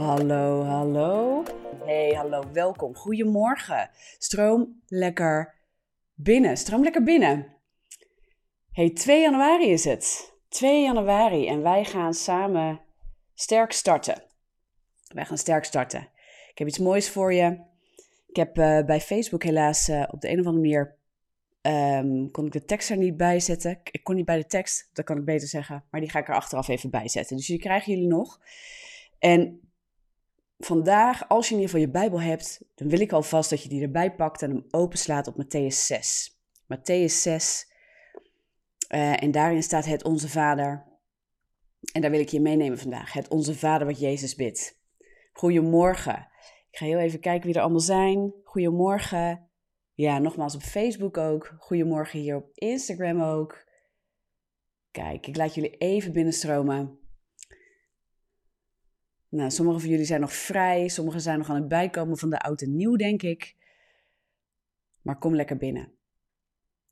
Hallo, hallo. Hey, hallo, welkom. Goedemorgen. Stroom lekker binnen. Stroom lekker binnen. Hey, 2 januari is het. 2 januari en wij gaan samen sterk starten. Wij gaan sterk starten. Ik heb iets moois voor je. Ik heb uh, bij Facebook helaas uh, op de een of andere manier um, kon ik de tekst er niet bij zetten. Ik kon niet bij de tekst, dat kan ik beter zeggen. Maar die ga ik er achteraf even bij zetten. Dus die krijgen jullie nog. En vandaag, als je in ieder geval je Bijbel hebt, dan wil ik alvast dat je die erbij pakt en hem openslaat op Matthäus 6. Matthäus 6. Uh, en daarin staat het Onze Vader. En daar wil ik je meenemen vandaag. Het Onze Vader wat Jezus bidt. Goedemorgen. Ik ga heel even kijken wie er allemaal zijn. Goedemorgen. Ja, nogmaals op Facebook ook. Goedemorgen hier op Instagram ook. Kijk, ik laat jullie even binnenstromen. Nou, sommige van jullie zijn nog vrij, sommigen zijn nog aan het bijkomen van de oud en nieuw, denk ik. Maar kom lekker binnen.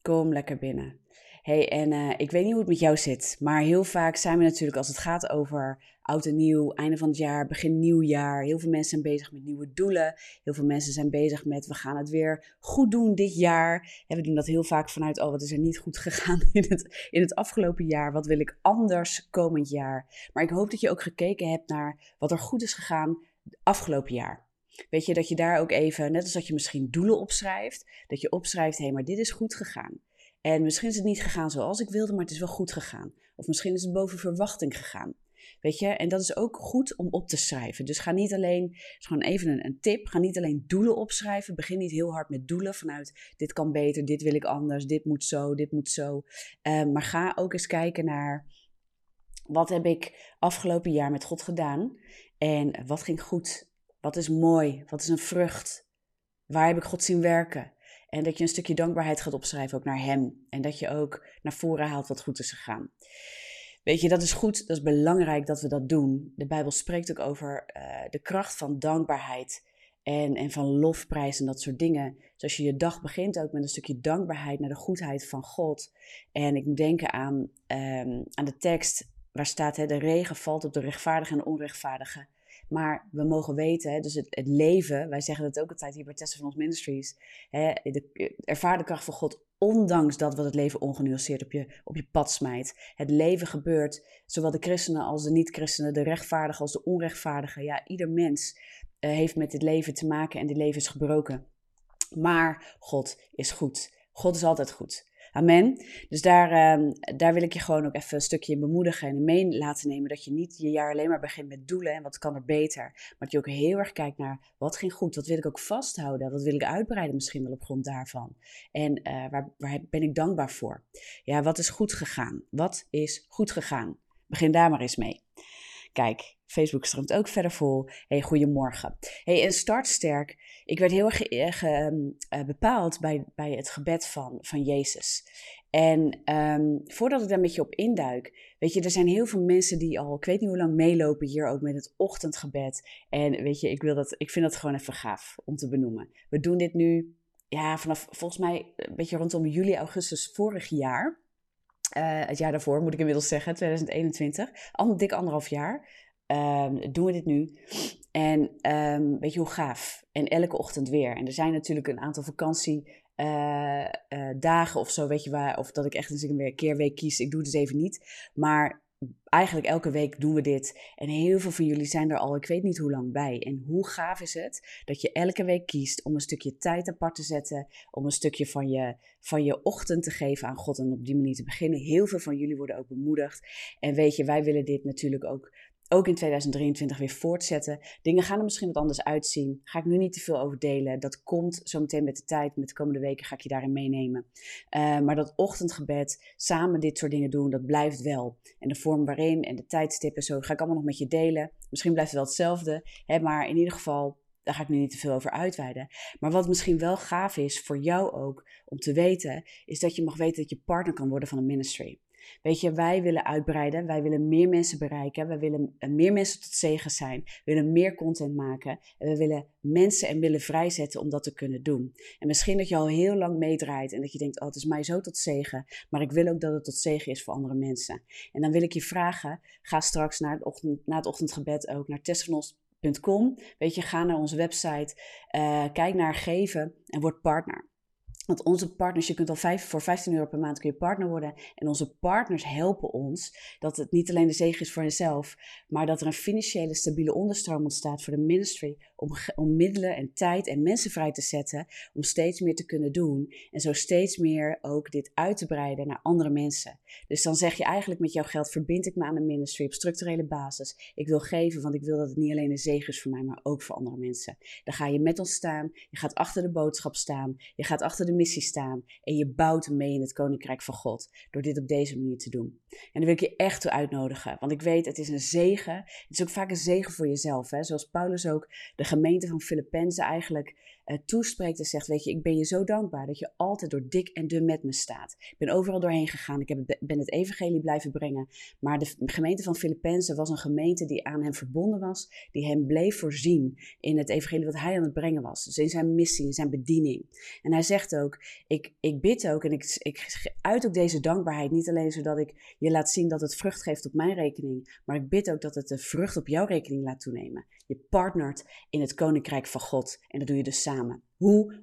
Kom lekker binnen hey, en uh, ik weet niet hoe het met jou zit, maar heel vaak zijn we natuurlijk als het gaat over oud en nieuw, einde van het jaar, begin nieuwjaar. Heel veel mensen zijn bezig met nieuwe doelen. Heel veel mensen zijn bezig met we gaan het weer goed doen dit jaar. We doen dat heel vaak vanuit, oh wat is er niet goed gegaan in het, in het afgelopen jaar? Wat wil ik anders komend jaar? Maar ik hoop dat je ook gekeken hebt naar wat er goed is gegaan afgelopen jaar. Weet je, dat je daar ook even, net als dat je misschien doelen opschrijft, dat je opschrijft, hé, maar dit is goed gegaan. En misschien is het niet gegaan zoals ik wilde, maar het is wel goed gegaan. Of misschien is het boven verwachting gegaan. Weet je, en dat is ook goed om op te schrijven. Dus ga niet alleen, is gewoon even een, een, tip, ga niet alleen doelen opschrijven. Begin niet heel hard met doelen vanuit dit kan beter, dit wil ik anders, dit moet zo, dit moet zo. Um, maar ga ook eens kijken naar wat heb ik afgelopen jaar met God gedaan en wat ging goed? Wat is mooi? Wat is een vrucht? Waar heb ik God zien werken? En dat je een stukje dankbaarheid gaat opschrijven ook naar hem. En dat je ook naar voren haalt wat goed is gegaan. Weet je, dat is goed, dat is belangrijk dat we dat doen. De Bijbel spreekt ook over uh, de kracht van dankbaarheid en, en van lofprijs en dat soort dingen. Dus als je je dag begint ook met een stukje dankbaarheid naar de goedheid van God. En ik moet denken aan, um, aan de tekst waar staat: hè, de regen valt op de rechtvaardige en de onrechtvaardige. Maar we mogen weten, dus het, het, leven, wij zeggen dat ook altijd hier bij Testen van ons Ministries, hè, de, ervaar de kracht van God, ondanks dat wat het leven ongenuanceerd op je, op je pad smijt. Het leven gebeurt, zowel de christenen als de niet-christenen, de rechtvaardigen als de onrechtvaardigen. Ja, ieder mens uh, heeft met dit leven te maken en dit leven is gebroken. Maar God is goed. God is altijd goed. Amen. Dus daar, ehm, daar wil ik je gewoon ook even een stukje in bemoedigen en mee laten nemen. Dat je niet je jaar alleen maar begint met doelen en wat kan er beter. Maar dat je ook heel erg kijkt naar wat ging goed, wat wil ik ook vasthouden, wat wil ik uitbreiden misschien wel op grond daarvan. En uh, waar, waar ben ik dankbaar voor? Ja, wat is goed gegaan? Wat is goed gegaan? Begin daar maar eens mee. Kijk, Facebook stroomt ook verder vol. Hey, goedemorgen. Hey, en start sterk. Ik werd heel erg uh, bepaald bij, bij het gebed van, van Jezus. En um, voordat ik daar met je op induik, weet je, er zijn heel veel mensen die al, ik weet niet hoe lang, meelopen hier ook met het ochtendgebed. En weet je, ik, wil dat, ik vind dat gewoon even gaaf om te benoemen. We doen dit nu, ja, vanaf volgens mij een beetje rondom juli, augustus vorig jaar. Uh, het jaar daarvoor, moet ik inmiddels zeggen, 2021. Al dik anderhalf jaar um, doen we dit nu. En um, weet je hoe gaaf? En elke ochtend weer. En er zijn natuurlijk een aantal vakantiedagen uh, uh, of zo, weet je waar. Of dat ik echt eens een keer week kies. Ik doe het dus even niet. Maar eigenlijk elke week doen we dit. En heel veel van jullie zijn er al, ik weet niet hoe lang bij. En hoe gaaf is het dat je elke week kiest om een stukje tijd apart te zetten. Om een stukje van je, van je ochtend te geven aan God en op die manier te beginnen. Heel veel van jullie worden ook bemoedigd. En weet je, wij willen dit natuurlijk ook ook in 2023 weer voortzetten. Dingen gaan er misschien wat anders uitzien. Ga ik nu niet te veel over delen. Dat komt zometeen met de tijd. Met de komende weken ga ik je daarin meenemen. Uh, maar dat ochtendgebed, samen dit soort dingen doen, dat blijft wel. En de vorm waarin en de tijdstippen, zo ga ik allemaal nog met je delen. Misschien blijft het wel hetzelfde. Hè, maar in ieder geval, daar ga ik nu niet te veel over uitweiden. Maar wat misschien wel gaaf is voor jou ook om te weten, is dat je mag weten dat je partner kan worden van een ministry. Weet je, wij willen uitbreiden, wij willen meer mensen bereiken, wij willen eh, meer mensen tot zegen zijn, willen meer content maken en we willen mensen en willen vrijzetten om dat te kunnen doen. En misschien dat je al heel lang meedraait en dat je denkt, oh het is mij zo tot zegen, maar ik wil ook dat het tot zegen is voor andere mensen. En dan wil ik je vragen, ga straks na het, ochtend, het ochtendgebed ook naar Weet je, ga naar onze website, uh, kijk naar geven en word partner. Want onze partners, je kunt al voor 15 euro per maand kun je partner worden. En onze partners helpen ons dat het niet alleen de zegen is voor jezelf, maar dat er een financiële stabiele onderstroom ontstaat voor de ministry. Om, om middelen en tijd en mensen vrij te zetten om steeds meer te kunnen doen. En zo steeds meer ook dit uit te breiden naar andere mensen. Dus dan zeg je eigenlijk met jouw geld verbind ik me aan de ministry op structurele basis. Ik wil geven, want ik wil dat het niet alleen een zegen is voor mij, maar ook voor andere mensen. Dan ga je met ons staan, je gaat achter de boodschap staan, je gaat achter de missie staan en je bouwt mee in het koninkrijk van God door dit op deze manier te doen. En dan wil ik je echt toe uitnodigen, want ik weet het is een zegen. Het is ook vaak een zegen voor jezelf, hè? zoals Paulus ook de gemeente van Filippenzen eigenlijk uh, toespreekt en zegt: Weet je, ik ben je zo dankbaar dat je altijd door dik en dun met me staat. Ik ben overal doorheen gegaan, ik heb, ben het evangelie blijven brengen. Maar de gemeente van Filippenzen was een gemeente die aan hem verbonden was, die hem bleef voorzien in het evangelie wat hij aan het brengen was. Dus in zijn missie, in zijn bediening. En hij zegt ook: Ik, ik bid ook en ik, ik uit ook deze dankbaarheid, niet alleen zodat ik je laat zien dat het vrucht geeft op mijn rekening, maar ik bid ook dat het de vrucht op jouw rekening laat toenemen. Je partnert in het koninkrijk van God en dat doe je dus samen. Hoe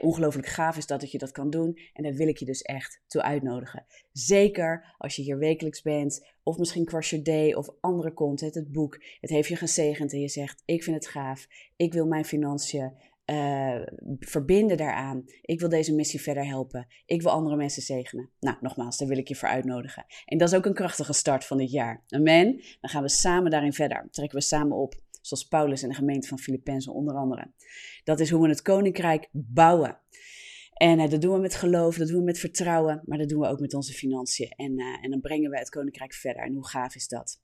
ongelooflijk, gaaf is dat dat je dat kan doen. En daar wil ik je dus echt toe uitnodigen. Zeker als je hier wekelijks bent, of misschien Crush Day of andere content, het boek. Het heeft je gezegend en je zegt: Ik vind het gaaf. Ik wil mijn financiën uh, verbinden daaraan. Ik wil deze missie verder helpen. Ik wil andere mensen zegenen. Nou, nogmaals, daar wil ik je voor uitnodigen. En dat is ook een krachtige start van dit jaar. Amen. Dan gaan we samen daarin verder. Trekken we samen op. Zoals Paulus en de gemeente van Filippenzen onder andere. Dat is hoe we het koninkrijk bouwen. En uh, dat doen we met geloof, dat doen we met vertrouwen, maar dat doen we ook met onze financiën. En, uh, en dan brengen we het koninkrijk verder. En hoe gaaf is dat?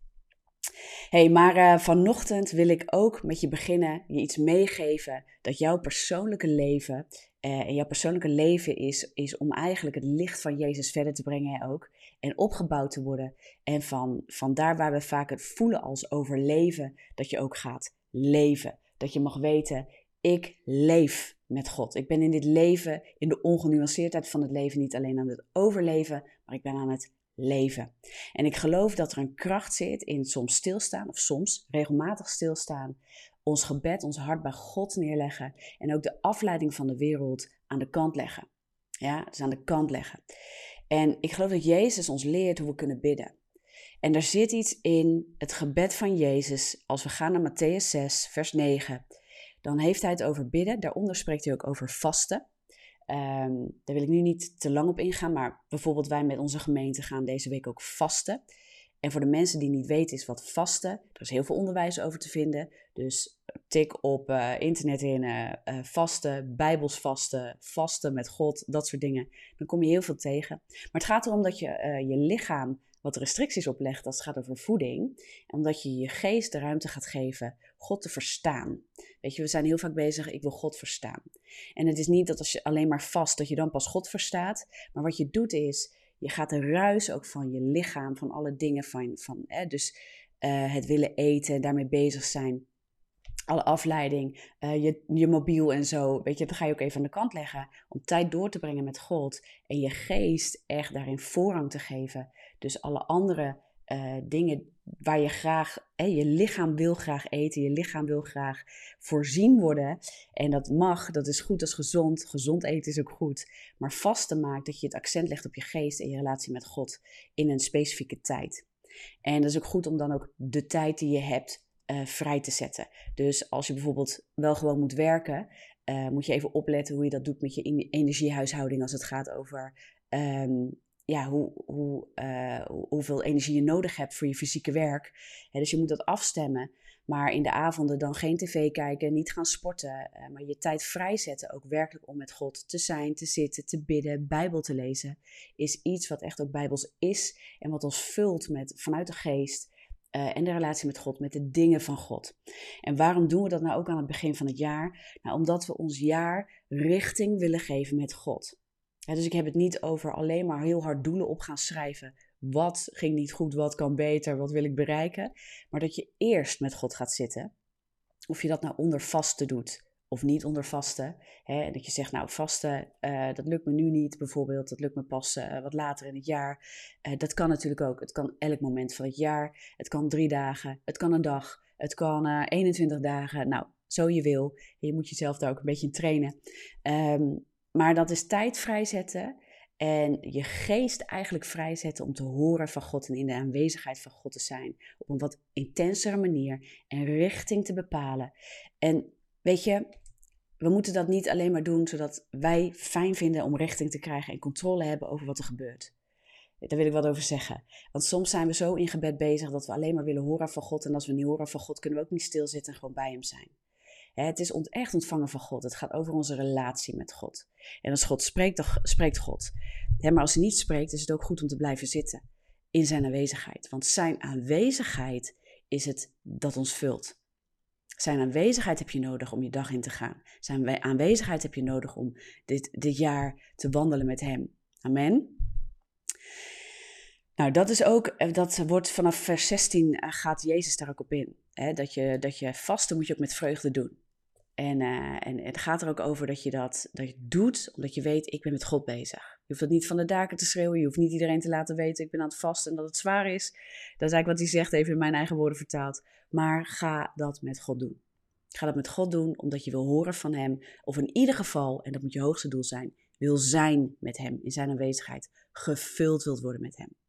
Hey, maar uh, vanochtend wil ik ook met je beginnen, je iets meegeven dat jouw persoonlijke leven en jouw persoonlijke leven is, is om eigenlijk het licht van Jezus verder te brengen ook en opgebouwd te worden. En van, van daar waar we vaak het voelen als overleven, dat je ook gaat leven. Dat je mag weten, ik leef met God. Ik ben in dit leven, in de ongenuanceerdheid van het leven, niet alleen aan het overleven, maar ik ben aan het leven. En ik geloof dat er een kracht zit in soms stilstaan, of soms regelmatig stilstaan, ons gebed, ons hart bij God neerleggen en ook de afleiding van de wereld aan de kant leggen. Ja, dus aan de kant leggen. En ik geloof dat Jezus ons leert hoe we kunnen bidden. En er zit iets in het gebed van Jezus. Als we gaan naar Matthäus 6, vers 9, dan heeft hij het over bidden. Daaronder spreekt hij ook over vasten. Um, daar wil ik nu niet te lang op ingaan, maar bijvoorbeeld wij met onze gemeente gaan deze week ook vasten. En voor de mensen die niet weten is wat vasten, er is heel veel onderwijs over te vinden. Dus tik op uh, internet in uh, vasten, bijbels vasten, vasten met God, dat soort dingen. Dan kom je heel veel tegen. Maar het gaat erom dat je je lichaam wat restricties oplegt als het gaat over voeding. Omdat je je geest de ruimte gaat geven God te verstaan. Weet je, we zijn heel vaak bezig, ik wil God verstaan. En het is niet dat als je alleen maar vast, dat je dan pas God verstaat. Maar wat je doet is, je gaat de ruis ook van je lichaam, van alle dingen van, van dus uh, het willen eten, daarmee bezig zijn. Alle afleiding, uh, je, je mobiel en zo, weet je, dat ga je ook even aan de kant leggen om tijd door te brengen met God en je geest echt daarin voorrang te geven. Dus alle andere uh, dingen waar je graag, hè, je lichaam wil graag eten, je lichaam wil graag voorzien worden. En dat mag, dat is goed, dat is gezond. Gezond eten is ook goed. Maar vasten maakt dat je het accent legt op je geest en je relatie met God in een specifieke tijd. En dat is ook goed om dan ook de tijd die je hebt uh, vrij te zetten. Dus als je bijvoorbeeld wel gewoon moet werken, uh, moet je even opletten hoe je dat doet met je energiehuishouding als het gaat over um, ja, hoe, hoe, uh, hoeveel energie je nodig hebt voor je fysieke werk. dus je moet dat afstemmen. Maar in de avonden dan geen tv kijken, niet gaan sporten. Maar je tijd vrijzetten ook werkelijk om met God te zijn, te zitten, te bidden, Bijbel te lezen. Is iets wat echt ook Bijbels is. En wat ons vult met vanuit de geest. Uh, en de relatie met God, met de dingen van God. En waarom doen we dat nou ook aan het begin van het jaar? Nou, omdat we ons jaar richting willen geven met God dus ik heb het niet over alleen maar heel hard doelen op gaan schrijven. Wat ging niet goed, wat kan beter, wat wil ik bereiken? Maar dat je eerst met God gaat zitten. Of je dat nou onder vasten doet of niet onder vasten. Hè, dat je zegt, nou vasten, uh, dat lukt me nu niet bijvoorbeeld. Dat lukt me pas uh, wat later in het jaar. Uh, dat kan natuurlijk ook. Het kan elk moment van het jaar. Het kan drie dagen. Het kan een dag. Het kan 21 eh, dagen. Nou, zo je wil. Je moet jezelf daar ook een beetje in trainen. Ehm, maar dat is tijd vrijzetten en je geest eigenlijk vrijzetten om te horen van God en in de aanwezigheid van God te zijn. Op een wat intensere manier en richting te bepalen. En weet je, we moeten dat niet alleen maar doen zodat wij fijn vinden om richting te krijgen en controle hebben over wat er gebeurt. Daar wil ik wat over zeggen. Want soms zijn we zo in gebed bezig dat we alleen maar willen horen van God. En als we niet horen van God, kunnen we ook niet stilzitten en gewoon bij Hem zijn. Het is echt ontvangen van God. Het gaat over onze relatie met God. En als God spreekt, dan spreekt God. Maar als hij niet spreekt, is het ook goed om te blijven zitten in zijn aanwezigheid. Want zijn aanwezigheid is het dat ons vult. Zijn aanwezigheid heb je nodig om je dag in te gaan. Zijn aanwezigheid heb je nodig om dit, dit jaar te wandelen met Hem. Amen. Nou, dat is ook, eh, dat wordt vanaf vers 16 eh, gaat Jezus daar ook op in. Hè? Dat, je, dat je vasten moet je ook met vreugde doen. En, uh, en het gaat er ook over dat je dat, dat je doet omdat je weet, ik ben met God bezig. Je hoeft dat niet van de daken te schreeuwen. Je hoeft niet iedereen te laten weten, ik ben aan het vasten en dat het zwaar is. Dat is eigenlijk wat hij zegt, even in mijn eigen woorden vertaald. Maar ga dat met God doen. Ga dat met God doen omdat je wil horen van Hem. Of in ieder geval, en dat moet je hoogste doel zijn, wil zijn met Hem in Zijn aanwezigheid. Gevuld wilt worden met Hem.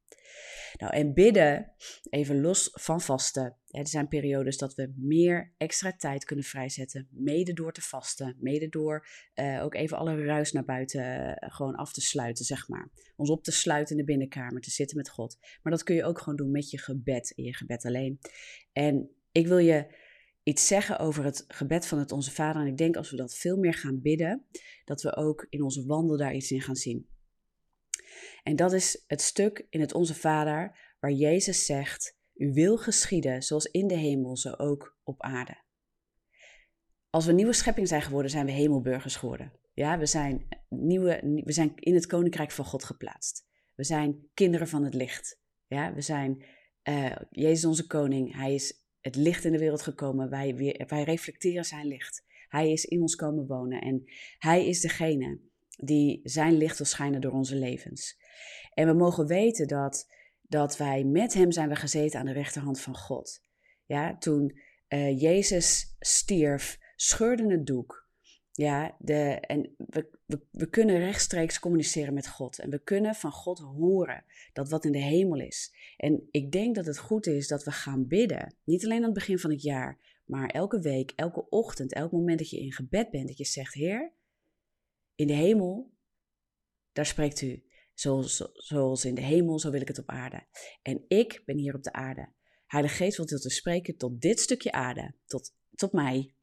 Nou, en bidden, even los van vasten. Er zijn periodes dat we meer extra tijd kunnen vrijzetten, mede door te vasten, mede door uh, ook even alle ruis naar buiten uh, gewoon af te sluiten, zeg maar. Ons op te sluiten in de binnenkamer, te zitten met God. Maar dat kun je ook gewoon doen met je gebed, in je gebed alleen. En ik wil je iets zeggen over het gebed van het Onze Vader. En ik denk als we dat veel meer gaan bidden, dat we ook in onze wandel daar iets in gaan zien. En dat is het stuk in het Onze Vader waar Jezus zegt: U wil geschieden zoals in de hemel, zo ook op aarde. Als we nieuwe schepping zijn geworden, zijn we hemelburgers geworden. Ja, we zijn, nieuwe, we zijn in het koninkrijk van God geplaatst. We zijn kinderen van het licht. Ja, we zijn uh, Jezus onze koning. Hij is het licht in de wereld gekomen. Wij, wij reflecteren zijn licht. Hij is in ons komen wonen en hij is degene die zijn licht wil schijnen door onze levens. En we mogen weten dat, dat wij met hem zijn we gezeten aan de rechterhand van God. Ja, toen uh, Jezus stierf, scheurde het doek. Ja, de, en we, we, we kunnen rechtstreeks communiceren met God. En we kunnen van God horen dat wat in de hemel is. En ik denk dat het goed is dat we gaan bidden. Niet alleen aan het begin van het jaar, maar elke week, elke ochtend, elk moment dat je in gebed bent. Dat je zegt, Heer, in de hemel, daar spreekt u. Zoals, zoals in de hemel, zo wil ik het op aarde. En ik ben hier op de aarde. Heilige Geest wilt u te spreken tot dit stukje aarde, tot, tot mij,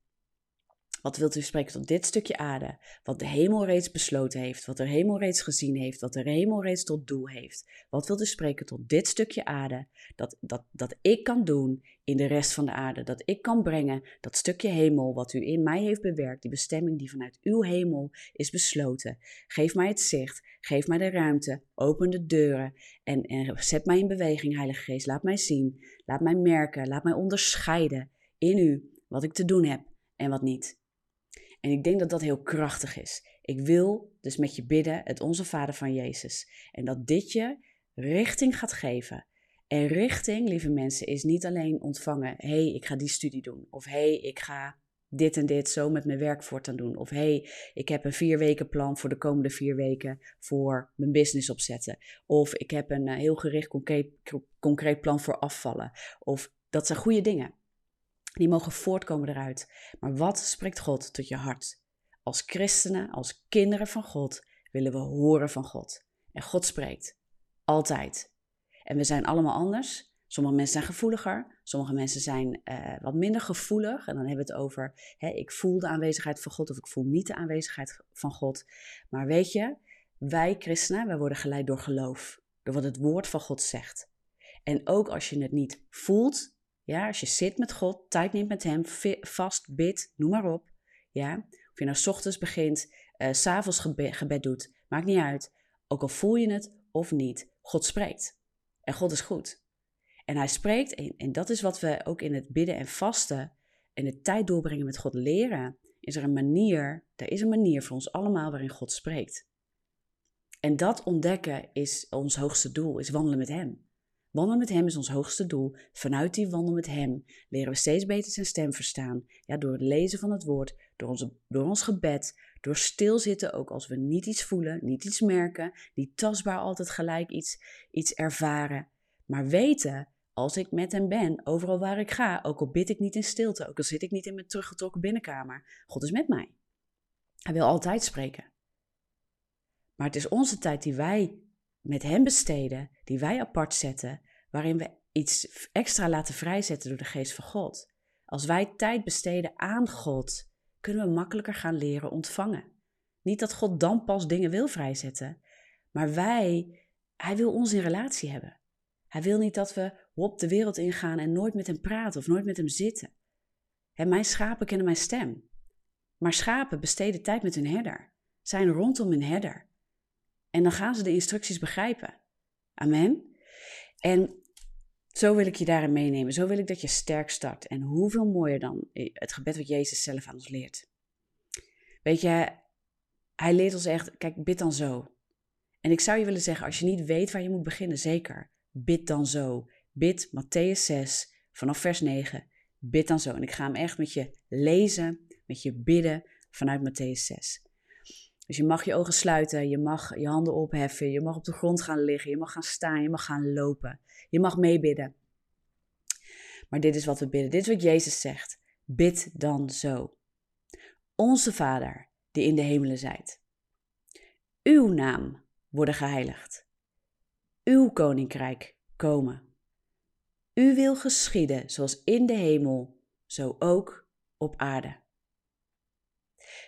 wat wilt u spreken tot dit stukje aarde? Wat de hemel reeds besloten heeft, wat de hemel reeds gezien heeft, wat de hemel reeds tot doel heeft. Wat wilt u spreken tot dit stukje aarde? Dat, dat, dat ik kan doen in de rest van de aarde. Dat ik kan brengen dat stukje hemel wat u in mij heeft bewerkt, die bestemming die vanuit uw hemel is besloten. Geef mij het zicht, geef mij de ruimte, open de deuren en, en zet mij in beweging, Heilige Geest. Laat mij zien, laat mij merken, laat mij onderscheiden in u wat ik te doen heb en wat niet. En ik denk dat dat heel krachtig is. Ik wil dus met je bidden, het Onze Vader van Jezus. En dat dit je richting gaat geven. En richting, lieve mensen, is niet alleen ontvangen: hé, hey, ik ga die studie doen. Of hé, hey, ik ga dit en dit zo met mijn werk voortaan doen. Of hé, hey, ik heb een vier weken plan voor de komende vier weken voor mijn business opzetten. Of ik heb een eh, heel gericht concreet, concreet plan voor afvallen. Of dat zijn goede dingen. Die mogen voortkomen eruit. Maar wat spreekt God tot je hart? Als christenen, als kinderen van God, willen we horen van God. En God spreekt. Altijd. En we zijn allemaal anders. Sommige mensen zijn gevoeliger, sommige mensen zijn uh, wat minder gevoelig. En dan hebben we het over, hè, ik voel de aanwezigheid van God of ik voel niet de aanwezigheid van God. Maar weet je, wij christenen, wij worden geleid door geloof. Door wat het woord van God zegt. En ook als je het niet voelt, ja, als je zit met God, tijd neemt met Hem, vast, bid, noem maar op. Ja, of je nou s ochtends begint, uh, s'avonds gebed, gebed doet, maakt niet uit. Ook al voel je het of niet, God spreekt. En God is goed. En Hij spreekt, en, en dat is wat we ook in het bidden en vasten en de tijd doorbrengen met God leren. Is er een manier, er is een manier voor ons allemaal waarin God spreekt. En dat ontdekken is ons hoogste doel, is wandelen met Hem. Wandelen met Hem is ons hoogste doel. Vanuit die wandel met Hem leren we steeds beter zijn stem verstaan. Ja, door het lezen van het woord, door, onze, door ons gebed, door stilzitten, ook als we niet iets voelen, niet iets merken, niet tastbaar altijd gelijk iets, iets ervaren. Maar weten, als ik met Hem ben, overal waar ik ga, ook al bid ik niet in stilte, ook al zit ik niet in mijn teruggetrokken binnenkamer, God is met mij. Hij wil altijd spreken. Maar het is onze tijd die wij met Hem besteden, die wij apart zetten, waarin we iets extra laten vrijzetten door de geest van God. Als wij tijd besteden aan God, kunnen we makkelijker gaan leren ontvangen. Niet dat God dan pas dingen wil vrijzetten, maar wij, Hij wil ons in relatie hebben. Hij wil niet dat we op de wereld ingaan en nooit met Hem praten of nooit met Hem zitten. En mijn schapen kennen mijn stem. Maar schapen besteden tijd met hun herder, zijn rondom hun herder. En dan gaan ze de instructies begrijpen. Amen. En zo wil ik je daarin meenemen. Zo wil ik dat je sterk start. En hoeveel mooier dan het gebed wat Jezus zelf aan ons leert. Weet je, hij leert ons echt, kijk, bid dan zo. En ik zou je willen zeggen, als je niet weet waar je moet beginnen, zeker, bid dan zo. Bid Matthäus 6 vanaf vers 9. Bid dan zo. En ik ga hem echt met je lezen, met je bidden vanuit Matthäus 6. Dus je mag je ogen sluiten, je mag je handen opheffen, je mag op de grond gaan liggen, je mag gaan staan, je mag gaan lopen. Je mag meebidden. Maar dit is wat we bidden. Dit is wat Jezus zegt. Bid dan zo. Onze Vader, die in de hemelen zijt. Uw naam worden geheiligd. Uw koninkrijk komen. U wil geschieden zoals in de hemel, zo ook op aarde.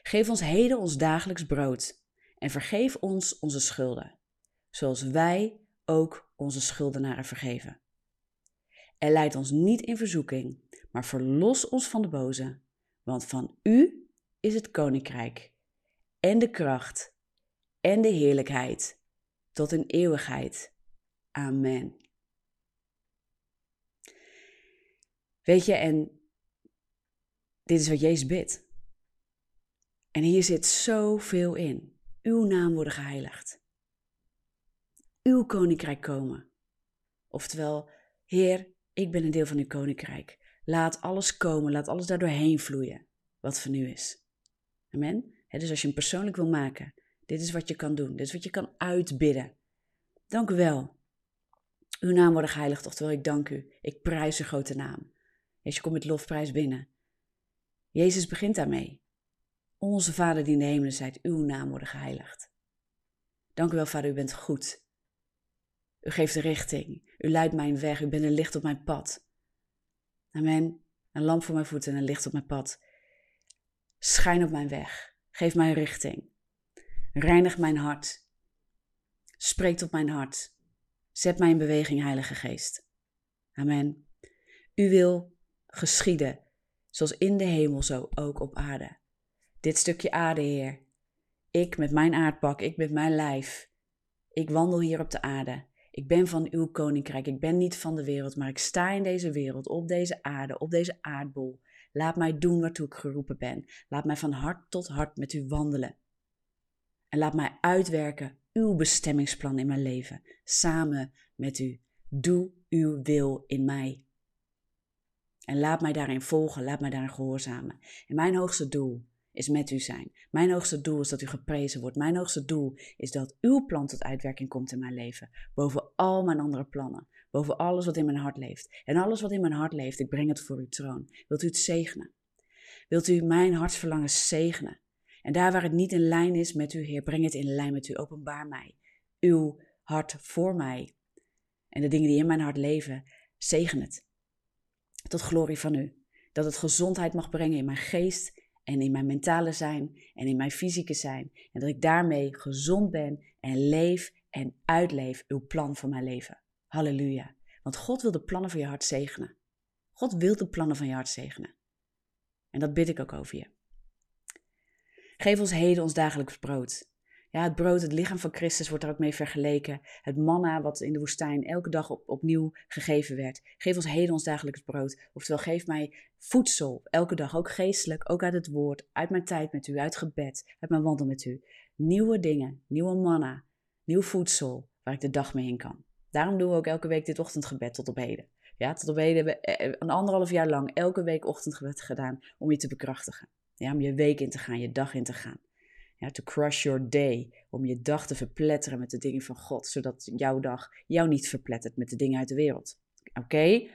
Geef ons heden ons dagelijks brood en vergeef ons onze schulden, zoals wij ook onze schuldenaren vergeven. En leid ons niet in verzoeking, maar verlos ons van de boze, want van U is het koninkrijk en de kracht en de heerlijkheid tot in eeuwigheid. Amen. Weet je, en dit is wat Jezus bidt. En hier zit zoveel in. Uw naam worden geheiligd. Uw koninkrijk komen. Oftewel, Heer, ik ben een deel van uw koninkrijk. Laat alles komen, laat alles daardoorheen vloeien, wat van u is. Amen? dus als je hem persoonlijk wil maken, dit is wat je kan doen, dit is wat je kan uitbidden. Dank u wel. Uw naam wordt geheiligd, oftewel ik dank u. Ik prijs uw grote naam. Als je komt met lofprijs binnen. Jezus begint daarmee. Onze Vader die in de hemelen zijt, uw naam worden geheiligd. Dank u wel, Vader, u bent goed. U geeft de richting. U leidt mijn weg. U bent een licht op mijn pad. Amen. Een lamp voor mijn voeten en een licht op mijn pad. Schijn op mijn weg. Geef mij richting. Reinig mijn hart. Spreek tot mijn hart. Zet mij in beweging, Heilige Geest. Amen. U wil geschieden, zoals in de hemel, zo ook op aarde. Dit stukje aarde, Heer. Ik met mijn aardpak, ik met mijn lijf. Ik wandel hier op de aarde. Ik ben van uw koninkrijk. Ik ben niet van de wereld, maar ik sta in deze wereld, op deze aarde, op deze aardbol. Laat mij doen waartoe ik geroepen ben. Laat mij van hart tot hart met u wandelen. En laat mij uitwerken uw bestemmingsplan in mijn leven, samen met u. Doe uw wil in mij. En laat mij daarin volgen, laat mij daarin gehoorzamen. En mijn hoogste doel is met u zijn. Mijn hoogste doel is dat u geprezen wordt. Mijn hoogste doel is dat uw plan tot uitwerking komt in mijn leven. Boven al mijn andere plannen. Boven alles wat in mijn hart leeft. En alles wat in mijn hart leeft, ik breng het voor uw troon. Wilt u het zegenen? Wilt u mijn hartsverlangen zegenen? En daar waar het niet in lijn is met u, Heer, breng het in lijn met u. Openbaar mij. Uw hart voor mij. En de dingen die in mijn hart leven, zegen het. Tot glorie van u. Dat het gezondheid mag brengen in mijn geest en in mijn mentale zijn en in mijn fysieke zijn. En dat ik daarmee gezond ben en leef en uitleef uw plan voor mijn leven. Halleluja. Want God wil de plannen van je hart zegenen. God wil de plannen van je hart zegenen. En dat bid ik ook over je. Geef ons heden ons dagelijks brood. Ja, het brood, het lichaam van Christus wordt er ook mee vergeleken. Het manna wat in de woestijn elke dag op, opnieuw gegeven werd. Geef ons heden ons dagelijks brood. Oftewel, geef mij voedsel elke dag, ook geestelijk, ook uit het woord, uit mijn tijd met u, uit gebed, uit mijn wandel met u. Nieuwe dingen, nieuwe manna, nieuw voedsel waar ik de dag mee in kan. Daarom doen we ook elke week dit ochtendgebed tot op heden. Ja, tot op heden hebben we eh, een anderhalf jaar lang elke week ochtendgebed gedaan om je te bekrachtigen. Ja, om je week in te gaan, je dag in te gaan. Ja, to crush your day. Om je dag te verpletteren met de dingen van God. Zodat jouw dag jou niet verplettert met de dingen uit de wereld. Oké?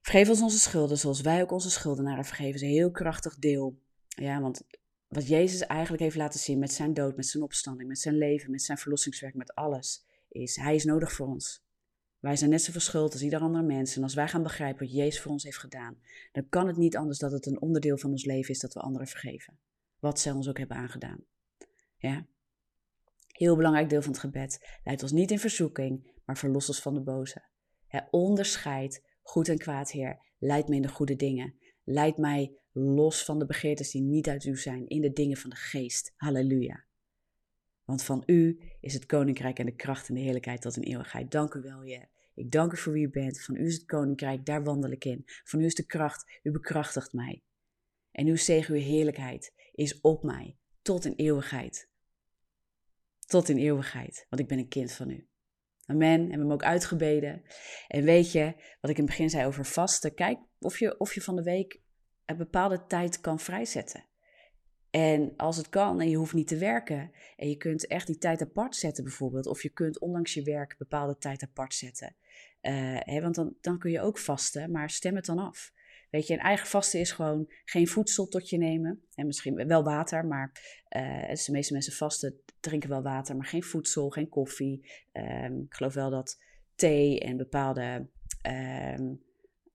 Vergeef ons onze schulden zoals wij ook onze schuldenaren vergeven. is een heel krachtig deel. Ja, want wat Jezus eigenlijk heeft laten zien met zijn dood, met zijn opstanding, met zijn leven, met zijn verlossingswerk, met alles, is hij is nodig voor ons. Wij zijn net zo verschuld als ieder andere mens. En als wij gaan begrijpen wat Jezus voor ons heeft gedaan, dan kan het niet anders dat het een onderdeel van ons leven is dat we anderen vergeven. Wat zij ons ook hebben aangedaan. Ja? Heel belangrijk deel van het gebed. Leidt ons niet in verzoeking, maar verlos ons van de boze. Ja, onderscheid goed en kwaad, Heer. Leid me in de goede dingen. Leid mij los van de begeertes die niet uit u zijn, in de dingen van de geest. Halleluja. Want van u is het koninkrijk en de kracht en de heerlijkheid tot een eeuwigheid. Dank u wel, Heer. Ik dank u voor wie u bent. Van u is het koninkrijk, daar wandel ik in. Van u is de kracht, u bekrachtigt mij. En uw zegen, uw heerlijkheid is op mij tot in eeuwigheid. Tot in eeuwigheid, want ik ben een kind van u. Amen. Hebben we hem ook uitgebeden. En weet je, wat ik in het begin zei over vasten. Kijk of je, of je van de week een bepaalde tijd kan vrijzetten. En als het kan en je hoeft niet te werken en je kunt echt die tijd apart zetten bijvoorbeeld, of je kunt ondanks je werk bepaalde tijd apart zetten. Uh, hè, want dan, dan kun je ook vasten, maar stem het dan af. Weet je, een eigen vasten is gewoon geen voedsel tot je nemen. En misschien wel water, maar uh, de meeste mensen vasten, drinken wel water, maar geen voedsel, geen koffie. Um, ik geloof wel dat thee en bepaalde, um,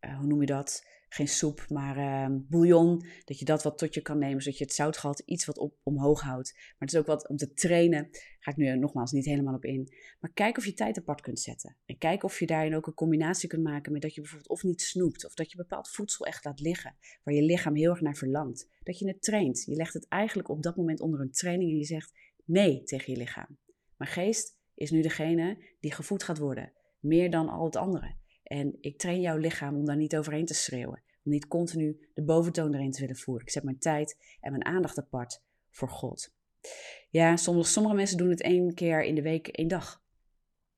uh, hoe noem je dat? Geen soep, maar uh, bouillon. Dat je dat wat tot je kan nemen, zodat je het zoutgehalte iets wat op, omhoog houdt. Maar het is ook wat om te trainen. Ga ik nu nogmaals niet helemaal op in. Maar kijk of je tijd apart kunt zetten. En kijk of je daarin ook een combinatie kunt maken met dat je bijvoorbeeld of niet snoept. Of dat je bepaald voedsel echt laat liggen. Waar je lichaam heel erg naar verlangt. Dat je het traint. Je legt het eigenlijk op dat moment onder een training en je zegt nee tegen je lichaam. Maar geest is nu degene die gevoed gaat worden. Meer dan al het andere. En ik train jouw lichaam om daar niet overheen te schreeuwen. Om niet continu de boventoon erin te willen voeren. Ik zet mijn tijd en mijn aandacht apart voor God. Ja, sommige, sommige mensen doen het één keer in de week, één dag.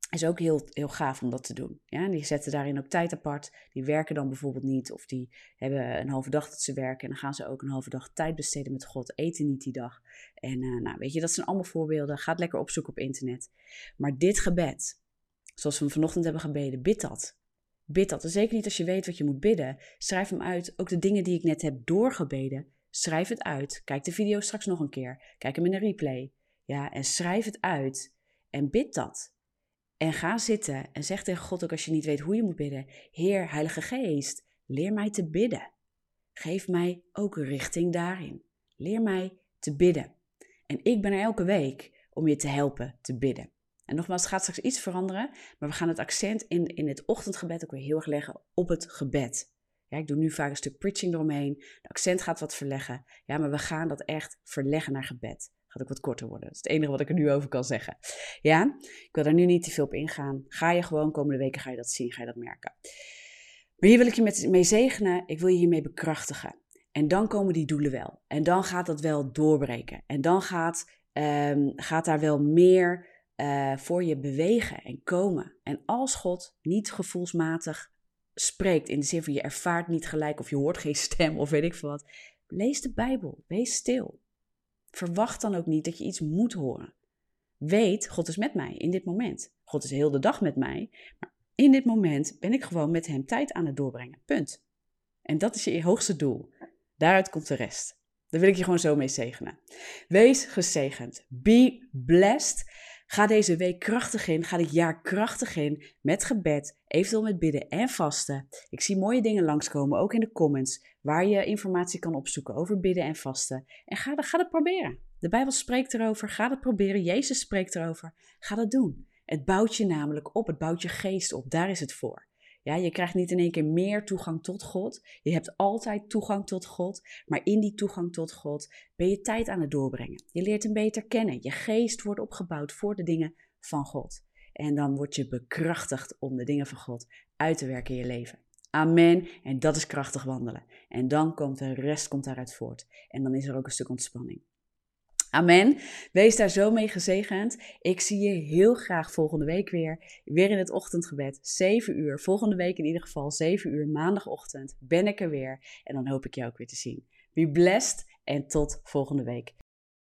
Is ook heel, heel gaaf om dat te doen. Ja, die zetten daarin ook tijd apart. Die werken dan bijvoorbeeld niet. Of die hebben een halve dag dat ze werken. En dan gaan ze ook een halve dag tijd besteden met God. Eten niet die dag. En uh, nou, weet je, dat zijn allemaal voorbeelden. Ga het lekker opzoeken op internet. Maar dit gebed, zoals we vanochtend hebben gebeden, bid dat. Bid dat. En zeker niet als je weet wat je moet bidden. Schrijf hem uit. Ook de dingen die ik net heb doorgebeden, schrijf het uit. Kijk de video straks nog een keer. Kijk hem in een replay. Ja, en schrijf het uit. En bid dat. En ga zitten en zeg tegen God ook als je niet weet hoe je moet bidden: Heer, Heilige Geest, leer mij te bidden. Geef mij ook richting daarin. Leer mij te bidden. En ik ben er elke week om je te helpen te bidden. En nogmaals, het gaat straks iets veranderen, maar we gaan het accent in, in het ochtendgebed ook weer heel erg leggen op het gebed. Ja, ik doe nu vaak een stuk preaching eromheen. De accent gaat wat verleggen. Ja, maar we gaan dat echt verleggen naar gebed. Gaat ook wat korter worden. Dat is het enige wat ik er nu over kan zeggen. Ja, ik wil daar nu niet te veel op ingaan. Ga je gewoon komende weken ga je dat zien, ga je dat merken. Maar hier wil ik je met, mee zegenen. Ik wil je hiermee bekrachtigen. En dan komen die doelen wel. En dan gaat dat wel doorbreken. En dan gaat, um, gaat daar wel meer uh, voor je bewegen en komen. En als God niet gevoelsmatig spreekt, in de zin van je ervaart niet gelijk of je hoort geen stem of weet ik veel wat, lees de Bijbel, wees stil. Verwacht dan ook niet dat je iets moet horen. Weet, God is met mij in dit moment. God is heel de dag met mij, maar in dit moment ben ik gewoon met Hem tijd aan het doorbrengen. Punt. En dat is je hoogste doel. Daaruit komt de rest. Daar wil ik je gewoon zo mee zegenen. Wees gezegend. Be blessed. Ga deze week krachtig in, ga dit jaar krachtig in met gebed, eventueel met bidden en vasten. Ik zie mooie dingen langskomen, ook in de comments, waar je informatie kan opzoeken over bidden en vasten. En ga, ga het proberen. De Bijbel spreekt erover, ga het proberen. Jezus spreekt erover, ga dat doen. Het bouwt je namelijk op, het bouwt je geest op, daar is het voor. Ja, je krijgt niet in één keer meer toegang tot God. Je hebt altijd toegang tot God. Maar in die toegang tot God ben je tijd aan het doorbrengen. Je leert hem beter kennen. Je geest wordt opgebouwd voor de dingen van God. En dan word je bekrachtigd om de dingen van God uit te werken in je leven. Amen. En dat is krachtig wandelen. En dan komt de rest komt daaruit voort. En dan is er ook een stuk ontspanning. Amen. Wees daar zo mee gezegend. Ik zie je heel graag volgende week weer. Weer in het ochtendgebed. 7 uur. Volgende week in ieder geval 7 uur maandagochtend ben ik er weer. En dan hoop ik jou ook weer te zien. Be blessed en tot volgende week.